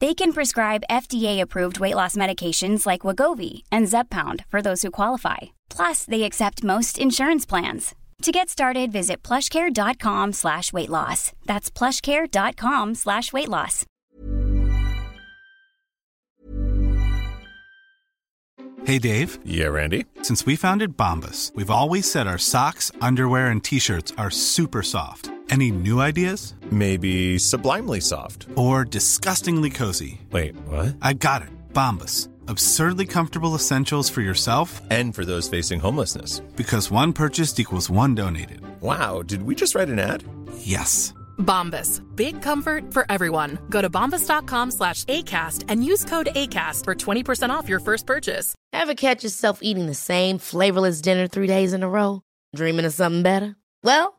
They can prescribe FDA-approved weight loss medications like Wagovi and Zepbound for those who qualify. Plus, they accept most insurance plans. To get started, visit plushcare.com slash weight loss. That's plushcare.com slash weight loss. Hey, Dave. Yeah, Randy. Since we founded Bombus, we've always said our socks, underwear, and t shirts are super soft. Any new ideas? Maybe sublimely soft. Or disgustingly cozy? Wait, what? I got it. Bombas. Absurdly comfortable essentials for yourself And for those facing homelessness. because one purchased equals one donated. Wow, did we just write an ad? Yes. Bombas. Big comfort for everyone. Go to bombas.com slash ACAST and use code ACAST for 20% off your first purchase. Ever catch yourself eating the same flavorless dinner three days in a row? Dreaming of something better? Well,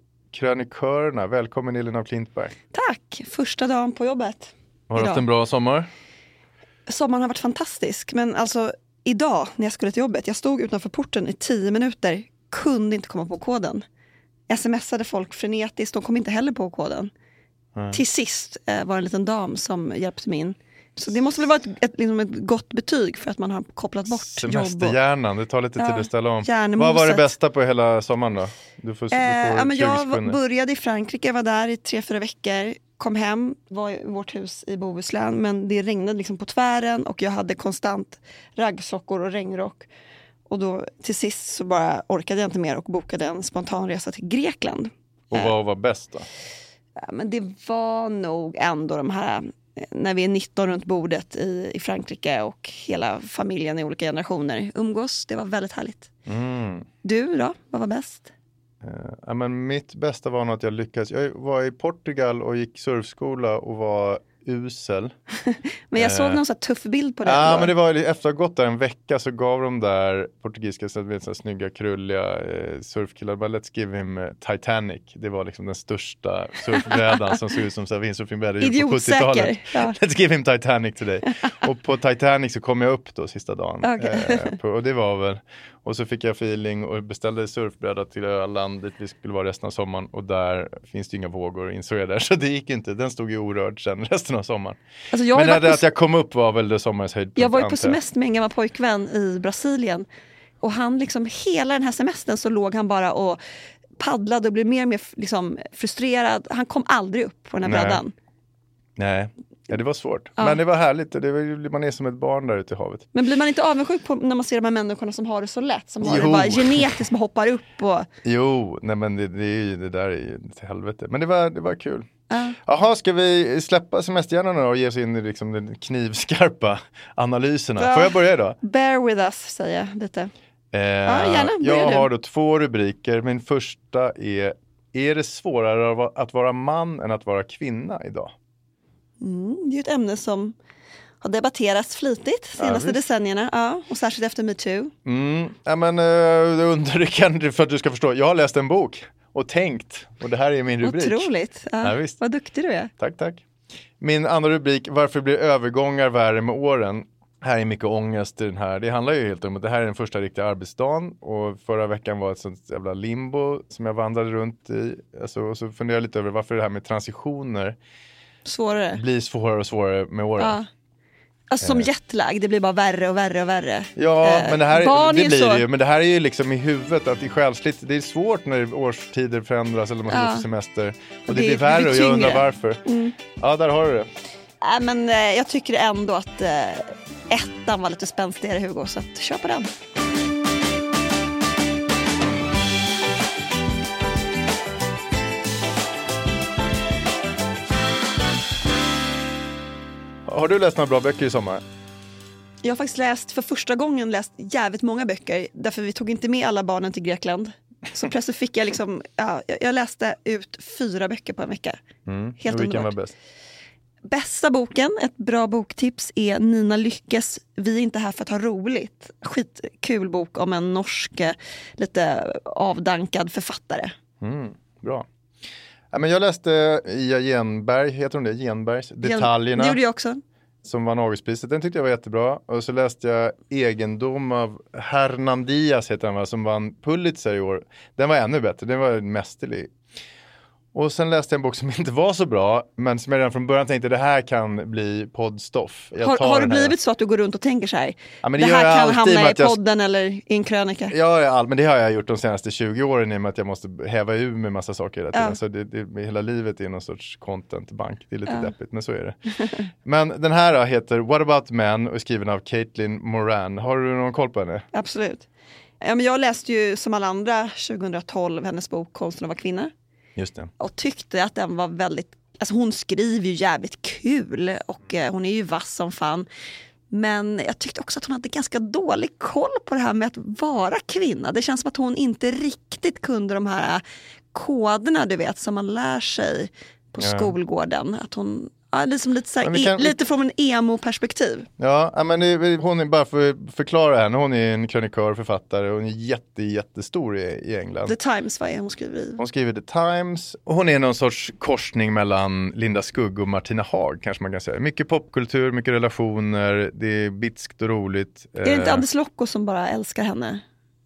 krönikörerna. Välkommen Elin af Klintberg. Tack! Första dagen på jobbet. Har du haft en bra sommar? Sommaren har varit fantastisk, men alltså idag när jag skulle till jobbet, jag stod utanför porten i tio minuter, kunde inte komma på koden. Smsade folk frenetiskt, de kom inte heller på koden. Till sist eh, var det en liten dam som hjälpte mig in. Så det måste väl vara ett, ett, liksom ett gott betyg för att man har kopplat bort jobb. Semesterhjärnan, det tar lite tid Ja, att ställa om. Vad var det bästa på hela sommaren då? Du får, du får eh, ja, men 20 jag var, började i Frankrike, var där i tre, fyra veckor. Kom hem, var i vårt hus i Bohuslän, men det regnade liksom på tvären och jag hade konstant raggsockor och regnrock. Och då till sist så bara orkade jag inte mer och bokade en spontan resa till Grekland. Och vad var bäst då? Ja, men det var nog ändå de här eh, när vi är 19 runt bordet i, i Frankrike och hela familjen i olika generationer umgås. Det var väldigt härligt. Mm. Du då? Vad var bäst? Eh, Ja, men mitt bästa var nog att jag lyckades. Jag var i Portugal och gick surfskola och var usel. Men jag såg Eh. någon så tuff bild på dig. Ja, då. men det var efter att ha gått där en vecka så gav de där portugisiska så snygga krulliga eh, surfkillar bara let's give him eh, Titanic. Det var liksom den största surfbrädan som såg ut som windsurfingbräda på 70-talet. Idiotsäker. Ja. Let's give him Titanic today. och på Titanic så kom jag upp då sista dagen. Okej. Eh, på, och det var väl, och så fick jag feeling och beställde surfbräda till Öland dit vi skulle vara resten av sommaren och där finns det inga vågor insåg jag där så det gick inte. Den stod ju orörd sen resten av sommaren. Alltså Men det, på, att jag kom upp var väl det sommarens höjdpunkt. jag var ju på semester med en gammal pojkvän i Brasilien. Och han liksom, hela den här semestern så låg han bara och paddlade och blev mer och mer liksom, frustrerad. Han kom aldrig upp på den här Nej. brädan. Nej, ja, det var svårt. Ja. Men det var härligt. Det var, man är som ett barn där ute i havet. Men blir man inte avundsjuk på när man ser de här människorna som har det så lätt? Som har det Jo. bara genetiskt, hoppar upp och... Jo, nej men det, det, är det där är ju till helvete. Men det var, det var kul. Ja. Jaha, ska vi släppa semesterhjärnan och ge oss in i liksom den knivskarpa analyserna? Ja. Får jag börja då? Bear with us, säger jag lite. Eh, gärna. Börja jag du. har då två rubriker. Min första är Är det svårare att vara man än att vara kvinna idag? Mm, det är ett ämne som har debatterats flitigt de senaste visst. decennierna. Ja, och särskilt efter metoo. Mm. Ja, men uh, undrar kan för att du ska förstå. Jag har läst en bok och tänkt och det här är min rubrik. Otroligt. Ja, Ja. Vad duktig du är. Tack, tack. Min andra rubrik, varför blir övergångar värre med åren? Här är mycket ångest i den här. Det handlar ju helt om att det här är den första riktiga arbetsdagen och förra veckan var ett sånt jävla limbo som jag vandrade runt i. Alltså, och så funderar jag lite över varför det här med transitioner Svårare. blir svårare och svårare med åren. Ja. Alltså som jetlag, det blir bara värre och värre och värre. Ja, Eh, men det här det blir så- det ju. Men det här är ju liksom i huvudet att det är själsligt. Det är svårt när årstider förändras eller man ska Ja. på semester. Och Och det, det blir värre och jag undrar varför. Ja, där har du det. Nej, men eh, jag tycker ändå att eh, ettan var lite spänstigare Hugo, så att, kör på den. Har du läst några bra böcker i sommar? Jag har faktiskt läst, för första gången läst jävligt många böcker, därför vi tog inte med alla barnen till Grekland. Så plötsligt fick jag liksom, ja, jag- läste ut fyra böcker på en vecka. Mm. Helt vilken underbart. var bäst? Bästa boken, ett bra boktips, är Nina Lyckes Vi är inte här för att ha roligt. Skitkul bok om en norsk, eh, lite avdankad författare. Mm, bra. Ja, men jag läste Ia Genberg, heter hon det? Genbergs Detaljerna Det gjorde jag också. som vann Augustpriset. Den tyckte jag var jättebra. Och så läste jag Egendom av Hernan Diaz heter han va, som vann Pulitzer i år. Den var ännu bättre, den var mästerlig. Och sen läste jag en bok som inte var så bra, men som jag redan från början tänkte det här kan bli poddstoff. Har, har det blivit så att du går runt och tänker så här? Ja, det, det här kan hamna i jag- podden eller i en krönika. Ja, ja, men det har jag gjort de senaste 20 åren i och med att jag måste häva ur med massa saker hela tiden. Ja. Så det, det, hela livet är någon sorts contentbank. Det är lite Ja. deppigt, men så är det. men den här då heter What about men och är skriven av Caitlin Moran. Har du någon koll på henne? Absolut. Ja, men jag läste ju som alla andra 2012 hennes bok Konsten att vara kvinna. Och tyckte att den var väldigt, alltså hon skriver ju jävligt kul och eh, hon är ju vass som fan. Men jag tyckte också att hon hade ganska dålig koll på det här med att vara kvinna. Det känns som att hon inte riktigt kunde de här koderna du vet som man lär sig på Ja. skolgården. Att hon, ja, liksom lite, så kan- lite från en emo-perspektiv. Ja, men hon är bara för att förklara henne. Hon är en krönikör, författare och hon är jätte, jättestor i, i England. The Times, vad är hon skriver i? Hon skriver The Times och hon är någon sorts korsning mellan Linda Skugg och Martina Haag kanske man kan säga. Mycket popkultur, mycket relationer, det är bitskt och roligt. Är det inte Eh, Anders Lokko som bara älskar henne?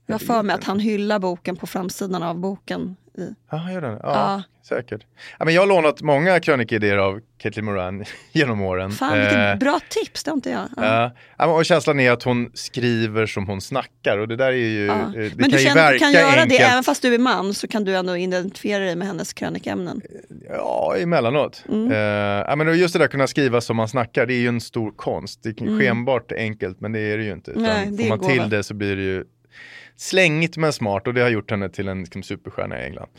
Jag har för mig att han hyllar boken på framsidan av boken. I. Ja, gör den? Ja, Ja. säkert. Ja, men jag har lånat många krönikidéer av Caitlin Moran genom åren. Fan vilket Eh, bra tips, det har inte jag. Ja. ja. Och känslan är att hon skriver som hon snackar och det där är ju, Ja. eh, det Men kan du känner att du kan göra enkelt. det, även fast du är man så kan du ändå identifiera dig med hennes krönikämnen. Ja, emellanåt. Mm. Eh, men just det där kunna skriva som man snackar, det är ju en stor konst. Det är Mm. skenbart enkelt, men det är det ju inte. Utan Nej, det får man gåva. till det så blir det ju slängigt men smart och det har gjort henne till en liksom, superstjärna i England.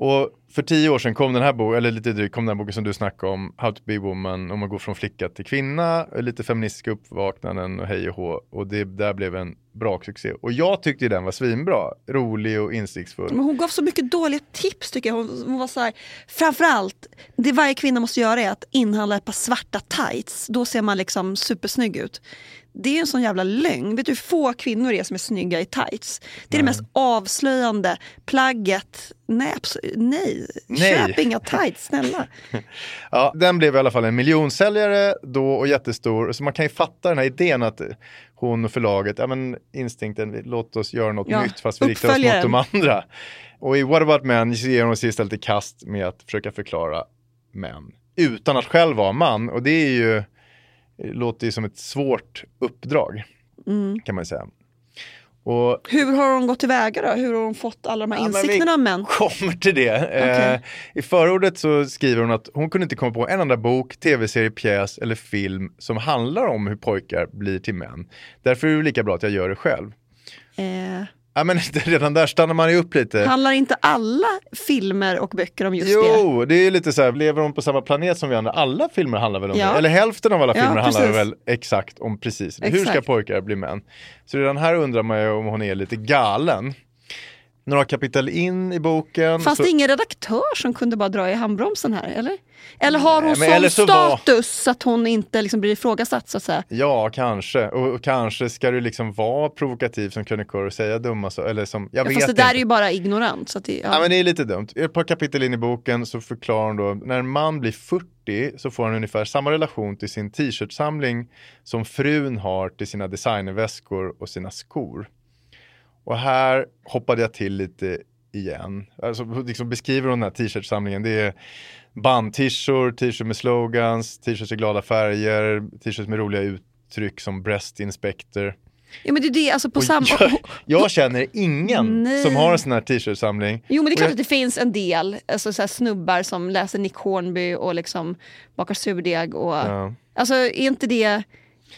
Och för tio år sedan kom den här boken, eller lite drygt, kom den här boken som du snackade om, How to be woman, om man går från flicka till kvinna, lite feministiska uppvaknanden och hej och hå. Och det där blev en bra succé. Och jag tyckte den var svinbra, rolig och insiktsfull. Men hon gav så mycket dåliga tips tycker jag. Hon, hon var så här, framförallt, det varje kvinna måste göra är att inhandla ett par svarta tights. Då ser man liksom supersnygg ut. Det är en sån jävla lögn. Vet du hur få kvinnor det är som är snygga i tights? Det är det mest avslöjande plagget. Nej, absolut, nej. Nej. köp inga tights, snälla. Ja, den blev i alla fall en miljonsäljare då och jättestor. Så man kan ju fatta den här idén att hon och förlaget, ja men instinkten, låt oss göra något Ja, nytt fast vi riktar oss mot de andra. Och i What about men ger hon sig istället i kast med att försöka förklara män. Utan att själv vara man. Och det är ju, låter ju som ett svårt uppdrag. Mm. Kan man ju säga. Och Hur har hon gått tillväga då? Hur har hon fått alla de här insikterna om män? kommer till det. Okej. Eh, I förordet så skriver hon att hon kunde inte komma på en enda bok, tv-serie, pjäs eller film som handlar om hur pojkar blir till män. Därför är det lika bra att jag gör det själv. Eh, Ja, men redan där stannar man ju upp lite. handlar inte alla filmer och böcker om just det? Jo, det är lite så här, lever de på samma planet som vi andra? Alla filmer handlar väl om Ja. det? Eller hälften av alla Ja, filmer handlar precis. väl exakt om precis Hur ska Exakt. pojkar bli män? Så redan här undrar man ju om hon är lite galen. Några kapitel in i boken. Fanns så- det ingen redaktör som kunde bara dra i handbromsen här? Eller, eller har hon Nej, sån så var- status att hon inte liksom blir ifrågasatt så att säga? Ja, kanske. Och, och kanske ska du liksom vara provokativ som krönikör och säga dumma eller som, jag Ja, vet fast det inte. där är ju bara ignorant. Så det, ja. Ja men det är lite dumt. Ett par kapitel in i boken så förklarar hon då, när en man blir 40 så får han ungefär samma relation till sin t-shirtsamling som frun har till sina designerväskor och sina skor. Och här hoppade jag till lite igen. Alltså, liksom beskriver hon den här t-shirtsamlingen. Det är band-t-shirt, t-shirt med slogans, t-shirts i glada färger, t-shirts med roliga uttryck som breast inspector. ja, men det är det, alltså på samma... jag, jag känner ingen Nej. som har en sån här t-shirtsamling. Jo men det är klart jag- att det finns en del alltså, så snubbar som läser Nick Hornby och liksom bakar surdeg. Och, Ja. Alltså är inte det...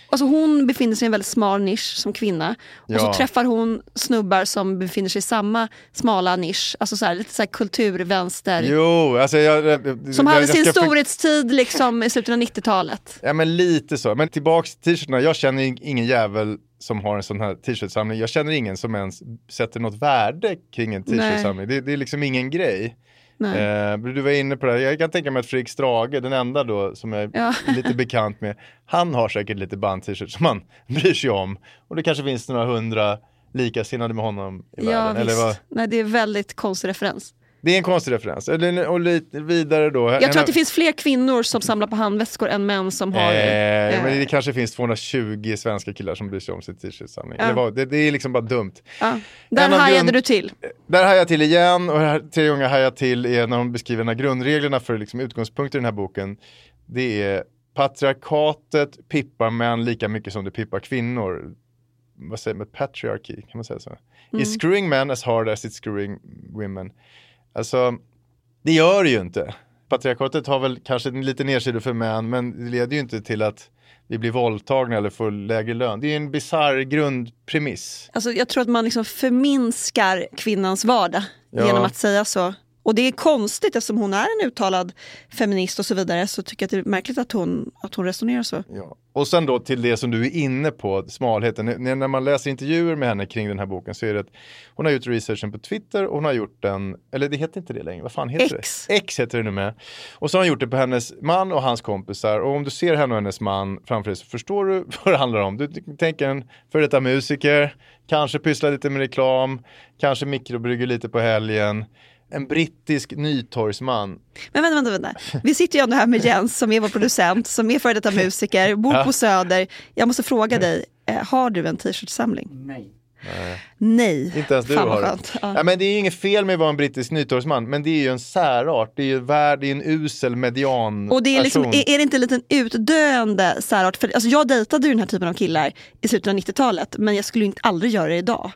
Alltså hon befinner sig i en väldigt smal nisch som kvinna. Och Ja. så träffar hon snubbar som befinner sig i samma smala nisch. Alltså så här, lite så här kulturvänster. Jo, alltså jag... jag Som hade jag sin ska för- storhetstid liksom i slutet av 90-talet. Ja men lite så, men tillbaks till t-shirtarna, jag känner ing- ingen jävel som har en sån här t-shirtsamling. Jag känner ingen som ens sätter något värde kring en t-shirtsamling. Det, det är liksom ingen grej. Eh, du var inne på det, här. jag kan tänka mig att Fredrik Strage, den enda då som jag är Ja. lite bekant med, han har säkert lite band-t-shirts som han bryr sig om. Och det kanske finns några hundra likasinnade med honom i Ja, världen. Eller visst. vad? Nej, det är väldigt konstig referens. Det är en konstig referens. Och lite vidare då. Jag tror att det finns fler kvinnor som samlar på handväskor än män som har... Eh, eh, men det kanske finns 220 svenska killar som bryr sig om sin t-shirtsamling. Ja. Det, det är liksom bara dumt. ja. Där en hajade grund- du till. Där hajar jag till igen och här, tre gånger hajar jag till är när de beskriver de grundreglerna för liksom utgångspunkter i den här boken. Det är patriarkatet pippar män lika mycket som det pippar kvinnor. Vad säger man? Patriarchy, kan man säga så? Is screwing men as hard as it's screwing women. Alltså, det gör det ju inte. Patriarkatet har väl kanske en liten nedsida för män, men det leder ju inte till att vi blir våldtagna eller får lägre lön. Det är en bisarr grundpremiss. Alltså, jag tror att man liksom förminskar kvinnans vardag Ja. genom att säga så. Och det är konstigt eftersom hon är en uttalad feminist och så vidare så tycker jag att det är märkligt att hon, att hon resonerar så. Ja. Och sen då till det som du är inne på, smalheten. N- När man läser intervjuer med henne kring den här boken så är det att hon har gjort researchen på Twitter och hon har gjort den, eller det heter inte det längre, vad fan heter X. det? X heter det nu med. Och så har hon gjort det på hennes man och hans kompisar och om du ser henne och hennes man framför dig så förstår du vad det handlar om. Du tänker en före detta musiker, kanske pysslar lite med reklam, kanske mikrobrygger lite på helgen. En brittisk nytorgsman. Men vänta, vänta, vänta. Vi sitter ju ändå här med Jens som är vår producent, som är före detta musiker, bor Ja. på Söder. Jag måste fråga dig, eh, har du en t-shirt-samling? Nej. Nej. Inte ens du Fan har det. Ja. Ja, men det är ju inget fel med att vara en brittisk nytorgsman, men det är ju en särart. Det är ju värld, det är en usel median Och det är, liksom, är, är det inte en liten utdöende särart? För, alltså, jag dejtade ju den här typen av killar i slutet av 90-talet, men jag skulle ju inte aldrig göra det idag.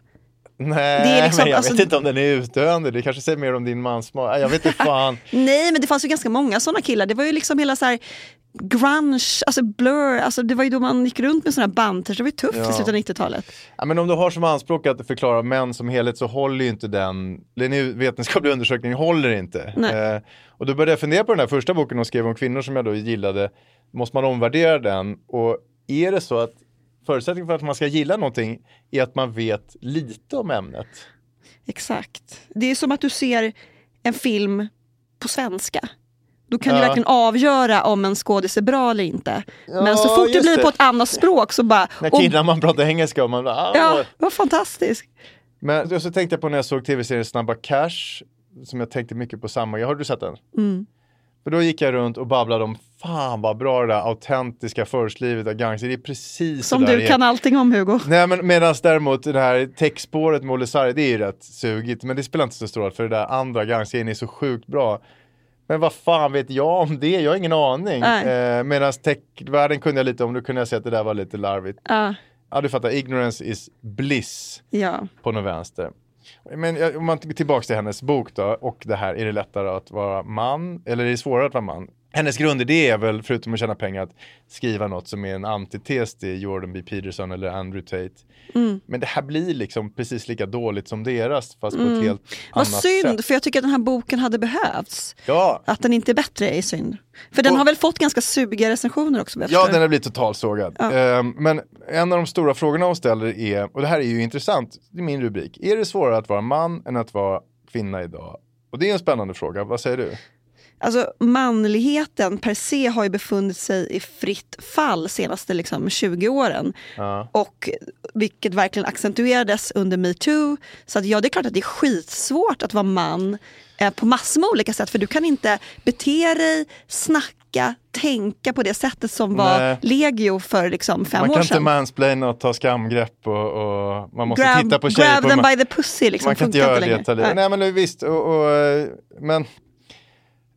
Nej, det är liksom- men jag alltså- vet inte om den är utdöende. Det kanske säger mer om din mans smak. Nej, Jag vet inte fan. Nej, men det fanns ju ganska många sådana killar. Det var ju liksom hela så här grunge, alltså blur, alltså det var ju då man gick runt med sådana här band Det var ju tufft Ja. i slutet av 90-talet. Ja, men om du har som anspråk att förklara män som helhet så håller ju inte den, den vetenskapliga undersökningen håller inte. Eh, och då började jag fundera på den här första boken hon skrev om kvinnor som jag då gillade. Måste man omvärdera den? Och är det så att förutsättningen för att man ska gilla någonting är att man vet lite om ämnet? Exakt. Det är som att du ser en film på svenska. Då kan Ja. du verkligen avgöra om en skådis är bra eller inte. Men så Ja, fort det blir det. på ett annat språk så bara... När och- killar man pratar engelska och man bara, ah, Ja, var fantastiskt. Men så tänkte jag på när jag såg tv-serien Snabba Cash, som jag tänkte mycket på samma, jag har du sett den? Mm. För då gick jag runt och babblade om, fan vad bra det där autentiska förortslivet av gangster, det är precis Som du är. kan allting om Hugo. Nej men medan däremot det här textspåret med Olle Sarri, det är ju rätt sugigt, men det spelar inte så stor roll för det där andra gangstergänget är så sjukt bra. Men vad fan vet jag om det? Jag har ingen aning. Nej. Eh, Medan techvärlden kunde jag lite om, då kunde jag säga att det där var lite larvigt. Ja, Ja du fattar, ignorance is bliss ja. på något vänster. Men om man tillbaka till hennes bok då och det här, är det lättare att vara man eller är det svårare att vara man? Hennes grundidé är väl, förutom att tjäna pengar, att skriva något som är en antites till Jordan B. Peterson eller Andrew Tate. Mm. Men det här blir liksom precis lika dåligt som deras, fast på ett helt Vad annat synd, sätt. för jag tycker att den här boken hade behövts. Ja, Att den inte är bättre är synd. För den Och- har väl fått ganska sugiga recensioner också? vad jag Ja, den har blivit totalsågad. Ja. Ehm, men en av de stora frågorna hon ställer är, och det här är ju intressant, är min rubrik. Är det svårare att vara man än att vara kvinna idag? Och det är en spännande fråga, vad säger du? Alltså manligheten per se har ju befunnit sig i fritt fall senaste liksom, 20 åren. Ja. Och vilket verkligen accentuerades under metoo. Så att ja, det är klart att det är skitsvårt att vara man eh, på massor med olika sätt. För du kan inte bete dig, snacka, tänka på det sättet som var Nej. legio för liksom, fem Man år kan inte sedan. mansplaina och ta skamgrepp och, och man måste grab titta på tjejer. grab them by the pussy liksom, man kan inte göra det. Nej. Nej men visst, och, och, eh, men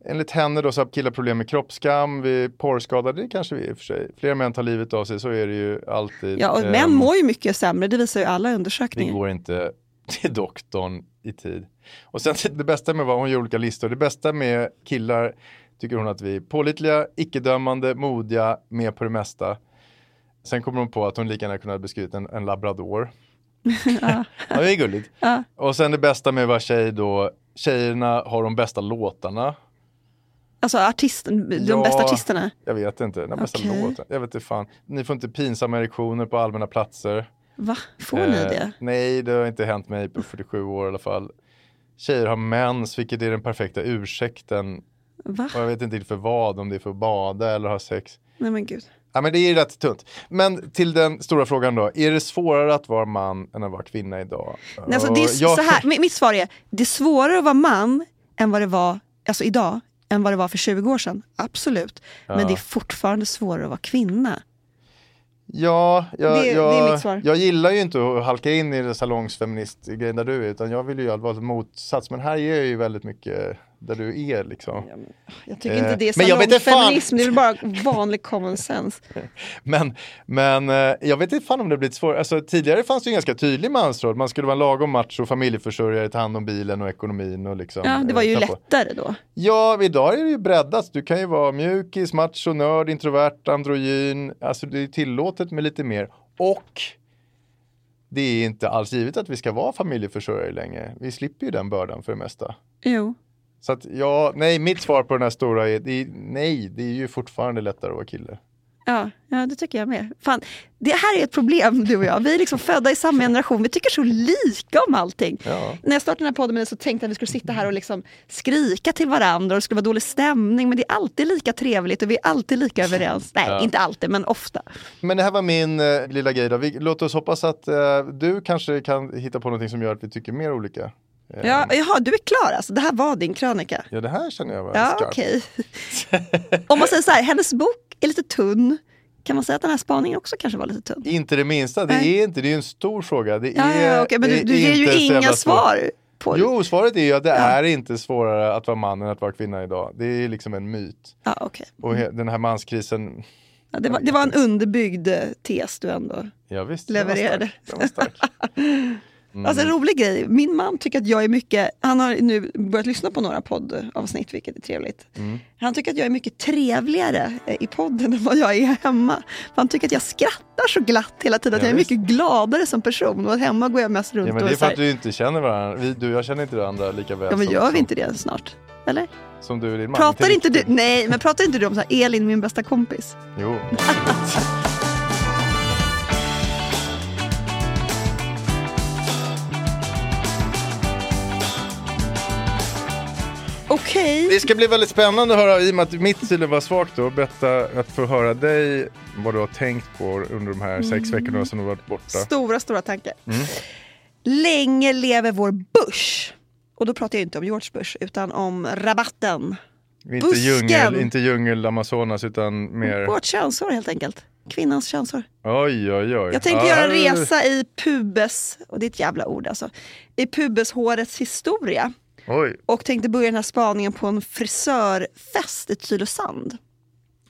enligt henne då så har killar problem med kroppsskam, vi är porrskadade, det kanske vi är i och för sig. Fler män tar livet av sig, så är det ju alltid. Ja, och Ehm, män mår ju mycket sämre, det visar ju alla Vi undersökningar. går inte till doktorn i tid. Och sen det bästa med vad hon gör olika listor, det bästa med killar tycker hon att vi är pålitliga, icke-dömande, modiga, med på det mesta. Sen kommer hon på att hon lika gärna kunde ha beskrivit en, en labrador. ja. det är gulligt. Ja. Och sen det bästa med vara tjej då, tjejerna har de bästa låtarna. Alltså artisten, de Ja. bästa artisterna. Jag vet inte, den bästa Okej. låten. Jag vet inte fan. Ni får inte pinsamma erektioner på allmänna platser. Va? Får ni Eh, det? Nej, det har inte hänt mig på 47 år i alla fall. Tjejer har mens, vilket är den perfekta ursäkten. Va? Och jag vet inte för vad, om det är för att bada eller ha sex. Nej men gud. Ja, men det är rätt tunt. Men till den stora frågan då, är det svårare att vara man än att vara kvinna idag? Nej, Alltså, det är jag- så här, mi- mitt svar är, det är svårare att vara man än vad det var alltså idag, än vad det var för 20 år sedan. Absolut. Men det är fortfarande svårare att vara kvinna. Ja, jag, Det- det jag, svar. jag gillar ju inte att halka in i det salongsfeministgrejen där du är, utan jag vill ju vara motsats. Men här är jag ju väldigt mycket där du är liksom. Jag tycker Eh, inte det är men jag vet inte fan. salongfeminism, det är väl bara vanlig common sense. Men, men eh, jag vet inte fan om det har blivit svårt. Alltså, tidigare fanns det ju ganska tydlig mansroll. Man skulle vara en lagom macho familjeförsörjare, ta hand om bilen och ekonomin och liksom. Ja, det var eh, ju lättare då. Ja, idag är det ju breddat. Du kan ju vara mjukis, macho, nörd, introvert, androgyn. Alltså det är tillåtet med lite mer. Och det är inte alls givet att vi ska vara familjeförsörjare längre. Vi slipper ju den bördan för det mesta. Jo. Så att ja, nej, mitt svar på den här stora är, det är nej, det är ju fortfarande lättare att vara kille. Ja, ja, det tycker jag med. Fan, det här är ett problem du och jag. Vi är liksom födda i samma generation. Vi tycker så lika om allting. Ja. När jag startade den här podden med dig så tänkte jag att vi skulle sitta här och liksom skrika till varandra och det skulle vara dålig stämning. Men det är alltid lika trevligt och vi är alltid lika överens. Nej, Ja. inte alltid, men ofta. Men det här var min eh, lilla grej då. Vi, låt oss hoppas att eh, du kanske kan hitta på någonting som gör att vi tycker mer olika. Ja, jaha, du är klar alltså. Det här var din krönika. ja, det här känner jag var Ja, skarpt. okej. Om man säger så här, hennes bok är lite tunn. Kan man säga att den här spaningen också kanske var lite tunn? Inte det minsta, det Nej. är inte, det är en stor fråga. Det Ja, är, ja, okej, men du, du ger ju inga svar. På Jo, svaret är ju att det är inte svårare att vara man än att vara kvinna idag. Det är liksom en myt. Ja, okej. Och he- den här manskrisen, Ja, det, var, det var en underbyggd tes du ändå ja visst, levererade. Den var stark. Den var stark. Alltså en rolig grej, min man tycker att jag är mycket, han har nu börjat lyssna på några poddavsnitt vilket är trevligt. Han tycker att jag är mycket trevligare eh, i podden än vad jag är hemma. Han tycker att jag skrattar så glatt hela tiden, att Ja, jag är visst. mycket gladare som person och att hemma går jag mest runt Ja, men det är för att du inte känner varandra. Vi, du och jag känner inte varandra lika väl Ja men som, gör som, vi inte det snart? Eller? som du och din man. Pratar inte du, nej men pratar inte du om så här, Elin min bästa kompis? Jo. Okej. Det ska bli väldigt spännande att höra, i och med att mitt tydligen var svagt då, berätta att få höra dig vad du har tänkt på under de här sex veckorna som du har varit borta. Stora, stora tankar. Mm. Länge lever vår Bush. Och då pratar jag inte om George Bush utan om rabatten. Inte Busken. djungel, inte djungel Amazonas utan mer... Vårt könshår helt enkelt. Kvinnans könshår. Oj, oj, oj. Jag tänkte Ja, göra en resa i pubes, och det är ett jävla ord alltså, i pubeshårets historia. Oj, Och tänkte börja den här spaningen på en frisörfest i Tylösand.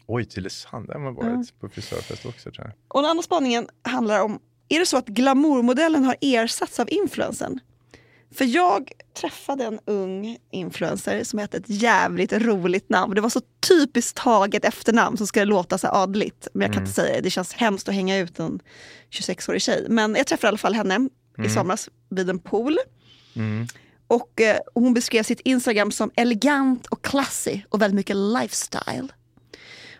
oj Tylösand, där har man varit på frisörfest också tror jag. Och den andra spaningen handlar om, är det så att glamourmodellen har ersatts av influensen? För jag träffade en ung influencer som hette ett jävligt roligt namn. Det var så typiskt taget efternamn som ska låta så adligt. Men jag kan inte säga det, det känns hemskt att hänga ut en 26-årig tjej. Men jag träffade i alla fall henne i somras vid en pool. Och eh, hon beskrev sitt Instagram som elegant och classy och väldigt mycket lifestyle.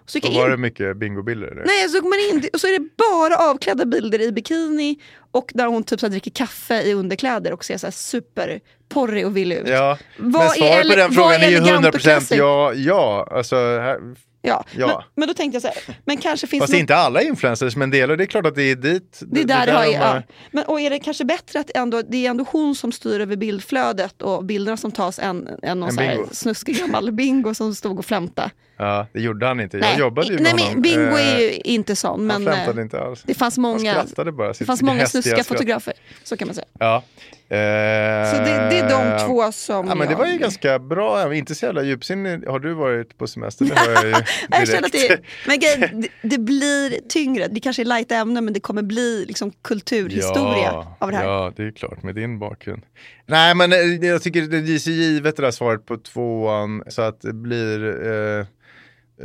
Så Och var in- det mycket bingobilder? Nej, så går man in och så är det bara avklädda bilder i bikini och där hon typ så dricker kaffe i underkläder och ser så här superporrig och villig ut. Ja, Vad men svaret på den frågan är ju elegant och 100% classy? ja. ja. Alltså, här, Ja. Ja. Men, men då tänkte jag så här, men kanske finns fast något- inte alla influencers, men delar. Det är klart att det är dit. Det är där det har, de ja. Men, och är det kanske bättre att ändå, det är ändå hon som styr över bildflödet och bilderna som tas än, än någon En så här snuskig gammal bingo som stod och flämtade. Ja, det gjorde han inte. Jag jobbade ju med nej, honom. men bingo är Eh, ju inte sån. Men han flämtade eh, inte alls. det fanns Han många, skrattade bara. det fanns många skratt. fotografer. Så kan man säga. Ja. Så det, det är de två som Eh, Ja, men det var ju ganska bra, inte så jävla djupsinnig. Har du varit på semester? Det har jag ju. Jag känner att det, men det, det blir tyngre. Det kanske är light ämne men det kommer bli liksom kulturhistoria ja, av det här. Ja, det är klart med din bakgrund. Nej, men eh, jag tycker det är så givet det där svaret på tvåan så att det blir eh,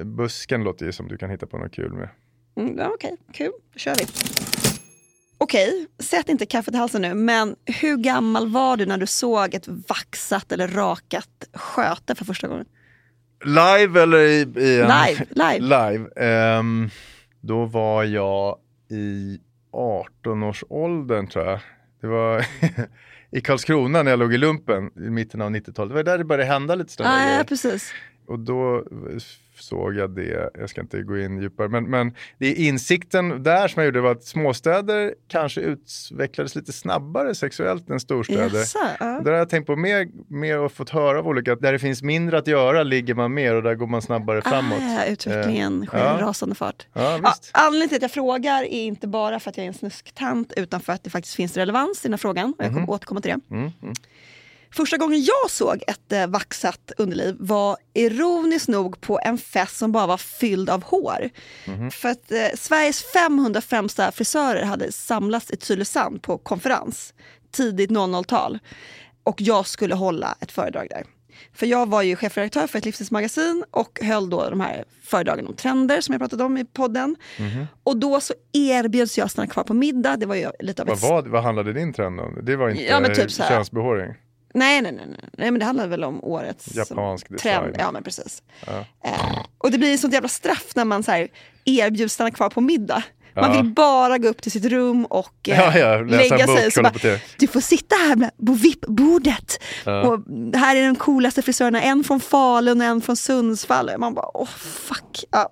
Busken låter ju som du kan hitta på något kul med. Mm, ja, Okej, kul. Då kör vi. Okej, sätt inte kaffet i halsen nu, men hur gammal var du när du såg ett vaxat eller rakat sköte för första gången? Live eller i, i en... Live, live. Live. Ehm, då var jag i 18-årsåldern tror jag. Det var i Karlskrona när jag låg i lumpen i mitten av 90-talet. Det var där det började hända lite sådana Ah, ja, precis. Och då såg jag det, jag ska inte gå in djupare, men, men det är insikten där som jag gjorde var att småstäder kanske utvecklades lite snabbare sexuellt än storstäder. Jaså, ja. Det har jag tänkt på mer, mer och fått höra av olika, där det finns mindre att göra ligger man mer och där går man snabbare framåt. Ah, utvecklingen Eh, sker i ja. rasande fart. Ja, Ja, anledningen till att jag frågar är inte bara för att jag är en snusktant utan för att det faktiskt finns relevans i den här frågan. Och jag kommer återkomma till det. Mm, mm. Första gången jag såg ett eh, vaxat underliv var ironiskt nog på en fest som bara var fylld av hår. För att eh, Sveriges 500 främsta frisörer hade samlats i Tylösand på konferens tidigt 00-tal. Och jag skulle hålla ett föredrag där. För jag var ju chefredaktör för ett livsstilsmagasin och höll då de här föredragen om trender som jag pratade om i podden. Och då så erbjöds jag stanna kvar på middag. Det var ju lite av Vad, ett vad, vad handlade din trend om? Det var inte Ja, typ könsbehåring? Nej, nej, nej, nej, nej, men det handlar väl om årets Japansk som- design. trend. Ja, men precis. Eh, och det blir ett sånt jävla straff när man så här, erbjuds stanna kvar på middag. Man Ja. vill bara gå upp till sitt rum och eh, Ja, ja, lägga bok, sig. Så bara, du får sitta här på VIP-bordet. Och här är de coolaste frisörerna, en från Falun och en från Sundsvall. Man bara, åh fuck. Ja.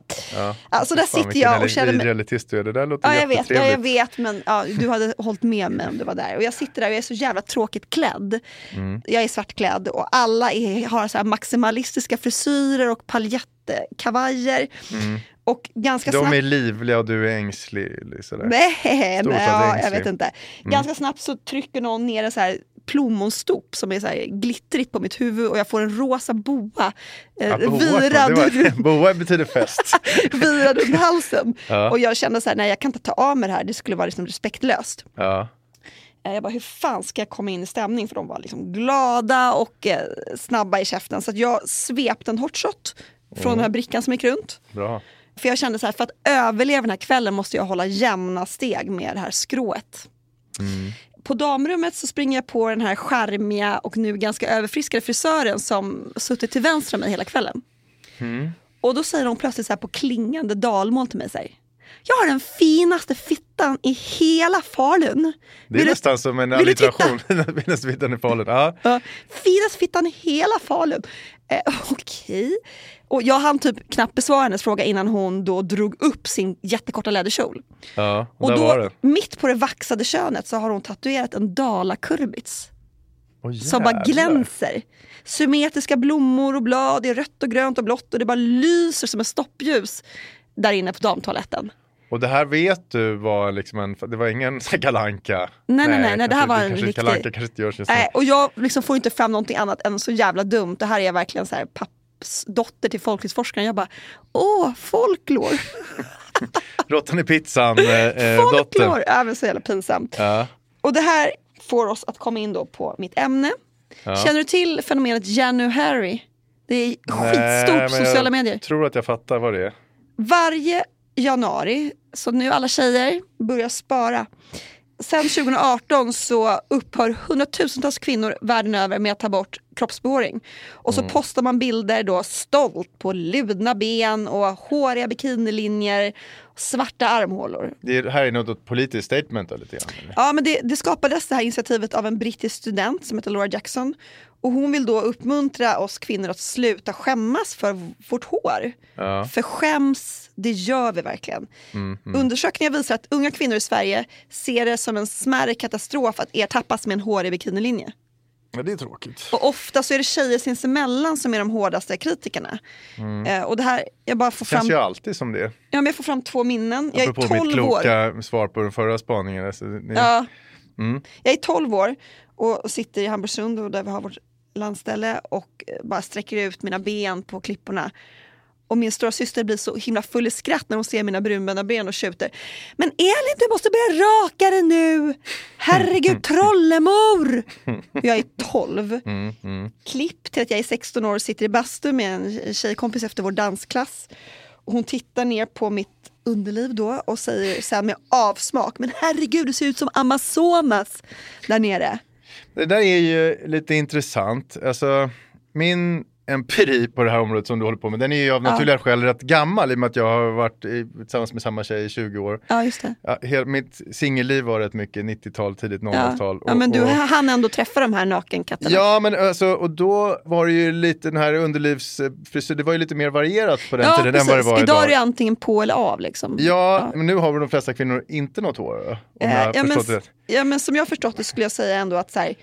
Alltså där sitter jag och känner mig... elitist du är. Det där låter Ja, jag vet, ja, jag vet men du hade hållit med mig om du var där. Och jag sitter där och jag är så jävla tråkigt klädd. Mm. Jag är svartklädd och alla är, har så här maximalistiska frisyrer och paljettkavajer. Och ganska Mm. De snabbt... är livliga och du är ängslig. Sådär. Nej, nej ja, jag vet inte. Mm. Ganska snabbt så trycker någon ner en så här plommonstop som är så här glittrigt på mitt huvud och jag får en rosa boa eh, Ja, boa, virad, var, boa betyder fest. virad runt halsen. Ja. Och jag kände så här, nej jag kan inte ta av mig det här, det skulle vara liksom respektlöst. Ja. Eh, Jag bara, hur fan ska jag komma in i stämning? För de var liksom glada och eh, snabba i käften. Så jag svepte en hot shot från den här brickan som gick runt. Bra. För jag kände så här, för att överleva den här kvällen måste jag hålla jämna steg med det här skrået. På damrummet så springer jag på den här charmiga och nu ganska överfriskade frisören som suttit till vänster om mig hela kvällen. Och då säger hon plötsligt så på klingande dalmål till mig så här, Jag har den finaste fittan i hela Falun. Det är Vill du- nästan som en du alliteration. Finaste fittan i Falun. Ja. Ja, finaste fittan i hela Falun. Eh, Okej. Och jag hann typ knappt besvara hennes fråga innan hon då drog upp sin jättekorta läderkjol. Ja, och, Och då, mitt på det vaxade könet så har hon tatuerat en dalakurbits. Åh, som bara glänser. Symmetriska blommor och blad, det är rött och grönt och blått och det bara lyser som ett stoppljus där inne på damtoaletten. Och det här vet du var liksom en, det var ingen kalanka. Nej, nej, nej, nej, det här var en kanske, riktig- Kalanka kanske inte görs just nu. Nej, och jag liksom får inte fram någonting annat än så jävla dumt. Det här är verkligen så här pappsdotter till folklivsforskaren. Jag bara, åh, folklor! Råttan i pizzan, eh, eh. Folklor! Men så jävla pinsamt. Ja. Och det här får oss att komma in då på mitt ämne. Ja. Känner du till fenomenet January? Det är skitstort på sociala medier. Jag tror att jag fattar vad det är. Varje januari, så nu alla tjejer börjar spara. Sen 2018 så upphör hundratusentals kvinnor världen över med att ta bort kroppsbehåring. Och så postar man bilder då stolt på ludna ben och håriga bikinilinjer, och svarta armhålor. Det här är något politiskt statement då, lite grann. eller? Ja, men det, det skapades det här initiativet av en brittisk student som heter Laura Jackson. Och hon vill då uppmuntra oss kvinnor att sluta skämmas för vårt hår. Ja. För skäms, det gör vi verkligen. Undersökningar visar att unga kvinnor i Sverige ser det som en smärre katastrof att ertappas med en hårig bikinilinje. Men det är tråkigt. Och ofta så är det tjejer sinsemellan som är de hårdaste kritikerna. Eh, och det här, jag bara får Det känns fram, ju alltid som det. ja, men jag får fram två minnen. Jag är Apropå mitt 12 år. kloka svar på den förra spaningen. Alltså, ni, Ja. Mm. Jag är 12 år och sitter i Hamburgsund och där vi har vårt landställe och eh, bara sträcker ut mina ben på klipporna. Och min stora syster blir så himla full i skratt när hon ser mina brunbena ben och tjuter. Men Elin du måste börja raka dig nu! Herregud trollemor! Jag är 12. Mm, mm. Klipp till att jag är 16 år och sitter i bastu med en tjejkompis efter vår dansklass. Och hon tittar ner på mitt underliv då och säger så här med avsmak. Men herregud du ser ut som Amazonas där nere. Det där är ju lite intressant. Alltså, min empiri på det här området som du håller på med, den är ju av naturliga skäl rätt gammal i och med att jag har varit i, tillsammans med samma tjej i 20 år. Ja just det. Ja, hel, mitt singelliv var rätt mycket 90-tal, tidigt 00-tal. Ja. ja men du hann ändå träffa de här nakenkatterna. Ja, men alltså, och då var det ju lite den här underlivsfrisyr, det var ju lite mer varierat på den Ja, tiden än vad det precis. var Idag idag. är det antingen på eller av liksom. Ja, men nu har väl de flesta kvinnor inte något hår? Om Eh, jag har ja, men, rätt. ja, men som jag förstått det skulle jag säga ändå att så här,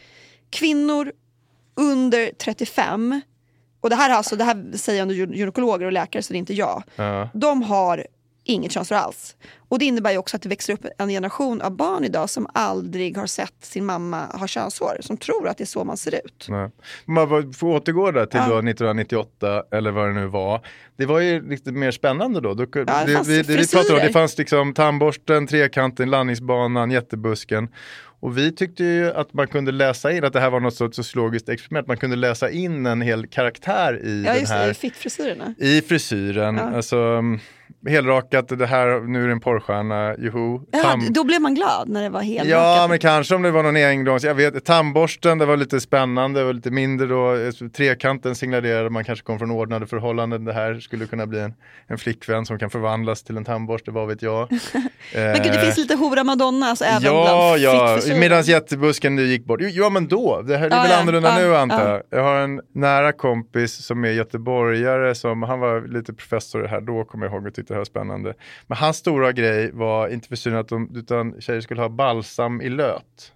kvinnor under 35, och det här, är alltså, det här säger ändå gy- gynekologer och läkare så det är inte jag, Ja. de har inget könshår alls. Och det innebär ju också att det växer upp en generation av barn idag som aldrig har sett sin mamma ha könshår, som tror att det är så man ser ut. Nej. Man får återgå där till Ja. då 1998 eller vad det nu var. Det var ju lite mer spännande då. då det det, fanns vi, det, vi pratade om, det fanns liksom tandborsten, trekanten, landningsbanan, jättebusken. Och vi tyckte ju att man kunde läsa in, att det här var något sorts sociologiskt experiment, man kunde läsa in en hel karaktär i Ja den här det, fittfrisyrerna. i frisyren, Ja. alltså mm, helrakat, det här, nu är det en porrstjärna, joho. Ja, då blev man glad när det var helt Ja, men kanske om det var någon engångs... Jag vet, tandborsten, det var lite spännande, det var lite mindre då. Eh, Trekanten signalerade man kanske kom från ordnade förhållanden. Det här skulle kunna bli en, en flickvän som kan förvandlas till en tandborste, vad vet jag. Men gud, det finns lite hora madonna alltså, även Ja, bland ja, fittfrisyrer. medan jättebusken nu gick bort. Ja, men då, det här är Ja, väl ja, annorlunda ja, nu antar ja. jag. Jag har en nära kompis som är göteborgare, som, han var lite professor här då, kommer jag ihåg tyckte det här var spännande. Men hans stora grej var inte frisyren, att de, utan tjejer skulle ha balsam i löt.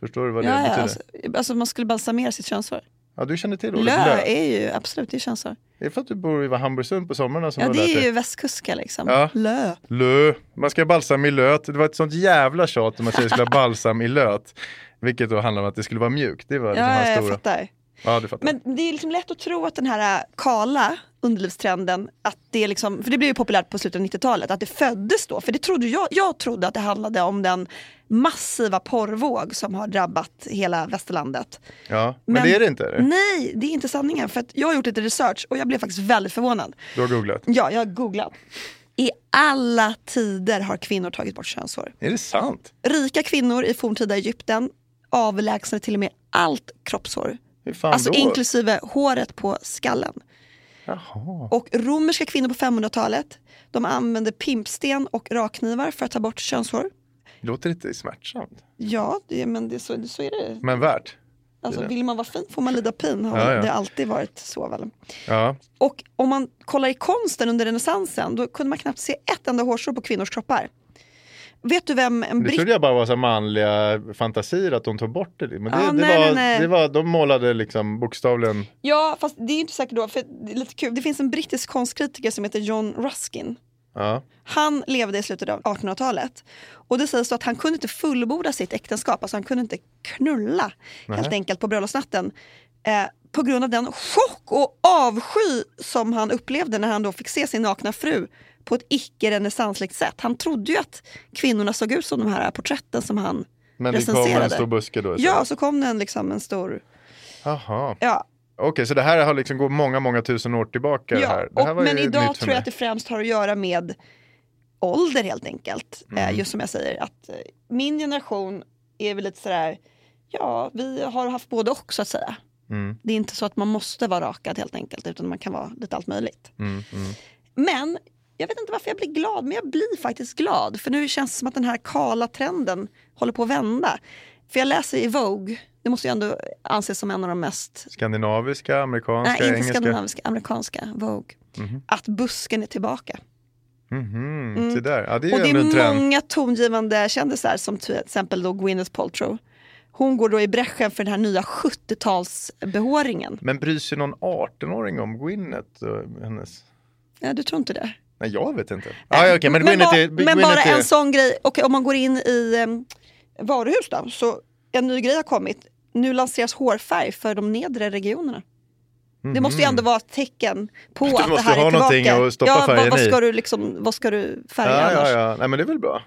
Förstår du vad det Ja, ja, betyder? alltså, alltså man skulle balsamera sitt könshår. Ja, du känner till ordet Lö lö. är ju absolut det är könshår. Det är för att du bor i Hamburgsund på somrarna som Ja det är ju västkuska liksom. Ja. Lö. Lö. Man ska ha balsam i löt. Det var ett sånt jävla tjat om att tjejer skulle ha balsam i löt. Vilket då handlar om att det skulle vara mjukt. Det var liksom Ja, hans jag stora. fattar. Ja. Men det är liksom lätt att tro att den här äh, kala underlivstrenden, att det liksom, för det blev ju populärt på slutet av 90-talet, att det föddes då. För det trodde jag, jag trodde att det handlade om den massiva porrvåg som har drabbat hela västerlandet. ja, men, men- det är det inte. eller? Nej, det är inte sanningen. För jag har gjort lite research och jag blev faktiskt väldigt förvånad. Du har googlat. Ja, jag har googlat. I alla tider har kvinnor tagit bort könshår. Är det sant? Rika kvinnor i forntida Egypten avlägsnade till och med allt kroppshår. Alltså då? inklusive håret på skallen. Jaha. Och romerska kvinnor på 500-talet, de använde pimpsten och rakknivar för att ta bort könshår. Låter lite smärtsamt. Ja, det, men det, så, så är det. Men värt. Alltså, det. vill man vara fin får man lida pin. Har Ja, ja. det alltid varit så väl? Ja. Och om man kollar i konsten under renässansen, då kunde man knappt se ett enda hårstrå på kvinnors kroppar. Vet du vem en Det britt... trodde jag bara var så manliga fantasier att de tog bort det. Men det, Ja, det, nej, var, nej, nej. det var, de målade liksom bokstavligen. Ja, fast det är inte säkert då, för det är lite kul. Det finns en brittisk konstkritiker som heter John Ruskin. Ja. Han levde i slutet av 1800-talet. Och det sägs att han kunde inte fullborda sitt äktenskap, alltså han kunde inte knulla helt enkelt på bröllopsnatten. Eh, på grund av den chock och avsky som han upplevde när han då fick se sin nakna fru på ett icke-renässansligt sätt. Han trodde ju att kvinnorna såg ut som de här porträtten som han Men det kom recenserade. en stor buske då? Ja, så kom det en, liksom, en stor... Jaha. Ja, Okej, så det här har liksom gått många, många tusen år tillbaka? det ja. här. Det här Och, men idag tror jag att det främst har att göra med ålder helt enkelt. Mm. Eh, just som jag säger, att eh, min generation är väl lite sådär, ja, vi har haft både och så att säga. Mm, Det är inte så att man måste vara rakad helt enkelt, utan man kan vara lite allt möjligt. mm, mm. Men jag vet inte varför jag blir glad, men jag blir faktiskt glad. För nu känns det som att den här kala trenden håller på att vända. För jag läser i Vogue, det måste ju ändå anses som en av de mest Skandinaviska, amerikanska, Nej, inte engelska? skandinaviska, amerikanska, Vogue. Att busken är tillbaka. Mhm, Se där, ja, det är Och det är många tongivande kändisar som till exempel då Gwyneth Paltrow. Hon går då i bräschen för den här nya 70-talsbehåringen. Men bryr sig någon 18-åring om Gwyneth hennes? Ja, du tror inte det? Nej, jag vet inte. Ah, ja, okej, men men, bara, är... men bara är... en sån grej, och om man går in i um, varuhus då, så en ny grej har kommit. Nu lanseras hårfärg för de nedre regionerna. Det måste ju ändå vara ett tecken på Du att det här är tillbaka. någonting att stoppa ja, vad, vad, ska du liksom, vad ska du färga Ja, annars? ja, ja. Nej, men det är väl bra.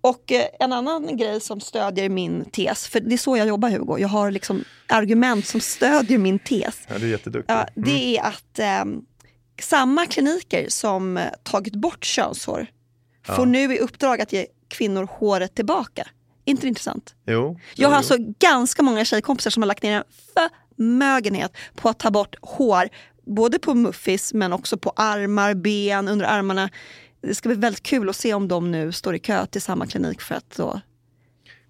Och eh, en annan grej som stödjer min tes, för det är så jag jobbar Hugo, jag har liksom argument som stödjer min tes. Ja, du är jätteduktig. Ja, det är att ehm, samma kliniker som eh, tagit bort könshår får nu i uppdrag att ge kvinnor håret tillbaka. Inte det intressant? Jo. Jag har jo. alltså ganska många tjejkompisar som har lagt ner en förmögenhet på att ta bort hår. Både på muffis men också på armar, ben, under armarna. Det ska bli väldigt kul att se om de nu står i kö till samma klinik för att då...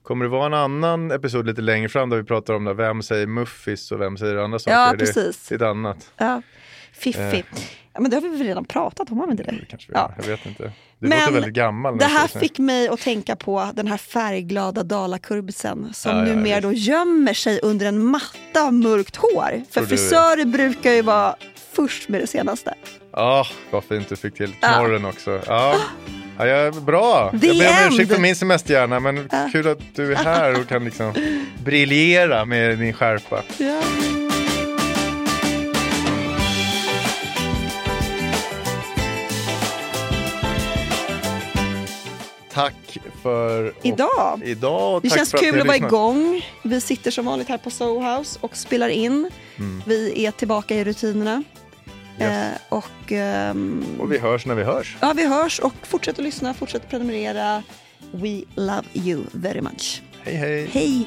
Kommer det vara en annan episod lite längre fram där vi pratar om det, vem säger muffis och vem säger andra saker? Ja, precis. Det är ett annat. Ja, fiffi. Ja, men det har vi väl redan pratat om, inte det? Kanske vi Ja. Jag vet inte. Du Men låter väldigt gammal. Det du här fick mig att tänka på den här färgglada dalakurbisen som Ja, ja, numera då gömmer sig under en matta av mörkt hår. För Tror du- frisörer brukar ju vara först med det senaste. Ja, vad fint du fick till knorren också. Ja. Ja, jag, bra! The jag ber om ursäkt för min semesterhjärna men kul att du är här och kan liksom briljera med din skärpa. Ja. Tack för Idag. idag Det känns att kul har att vara igång. Vi sitter som vanligt här på Soho House och spelar in. Mm. Vi är tillbaka i rutinerna. Yes. Eh, och ehm, Och vi hörs när vi hörs. ja, vi hörs och fortsätt att lyssna, fortsätt prenumerera. We love you very much. Hej hej! Hej!